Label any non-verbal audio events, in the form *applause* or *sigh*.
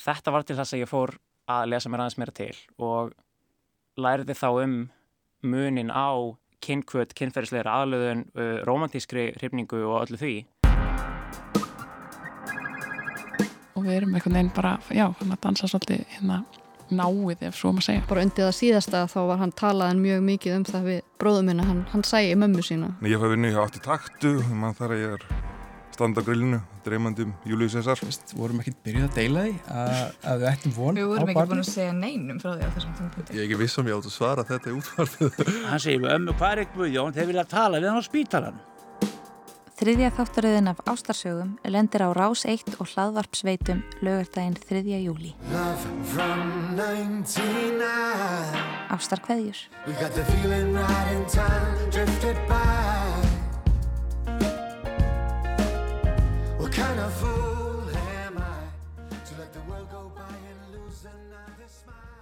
þetta var til þess að ég fór að lesa mér aðeins meira til og læriði þá um munin á kynkvöld, kynferðisleira aðlöðun, romantískri hrifningu og öllu því. Og við erum einhvern veginn bara, já, hann að dansa svolítið hérna náið ef svo maður segja. Bara undir það síðasta þá var hann talaðan mjög mikið um það við bróðum minna, hann, hann sæi mömmu sína. Nei, ég fæði vinnu hjá 8 taktu, mann þar að ég er standa á grillinu, dreymandum Július César. Við vorum ekkert byrjuð að deila því að, að við ættum von Við vorum ekki búin að segja neinum frá því á þessum tímpunkti. Ég er ekki viss om ég átt að svara þetta í útvarfið. *laughs* Hann segir við ömmu, hvað er ekki Guðjón? Þeir vilja tala við hann á spítalan. Þriðja þáttaröðin af ástarsögum lendir á Rás 1 og hlaðvarpsveitum lögardaginn 3. júli. Ástarkveðjur. Kind of fool am I to let the world go by and lose another smile?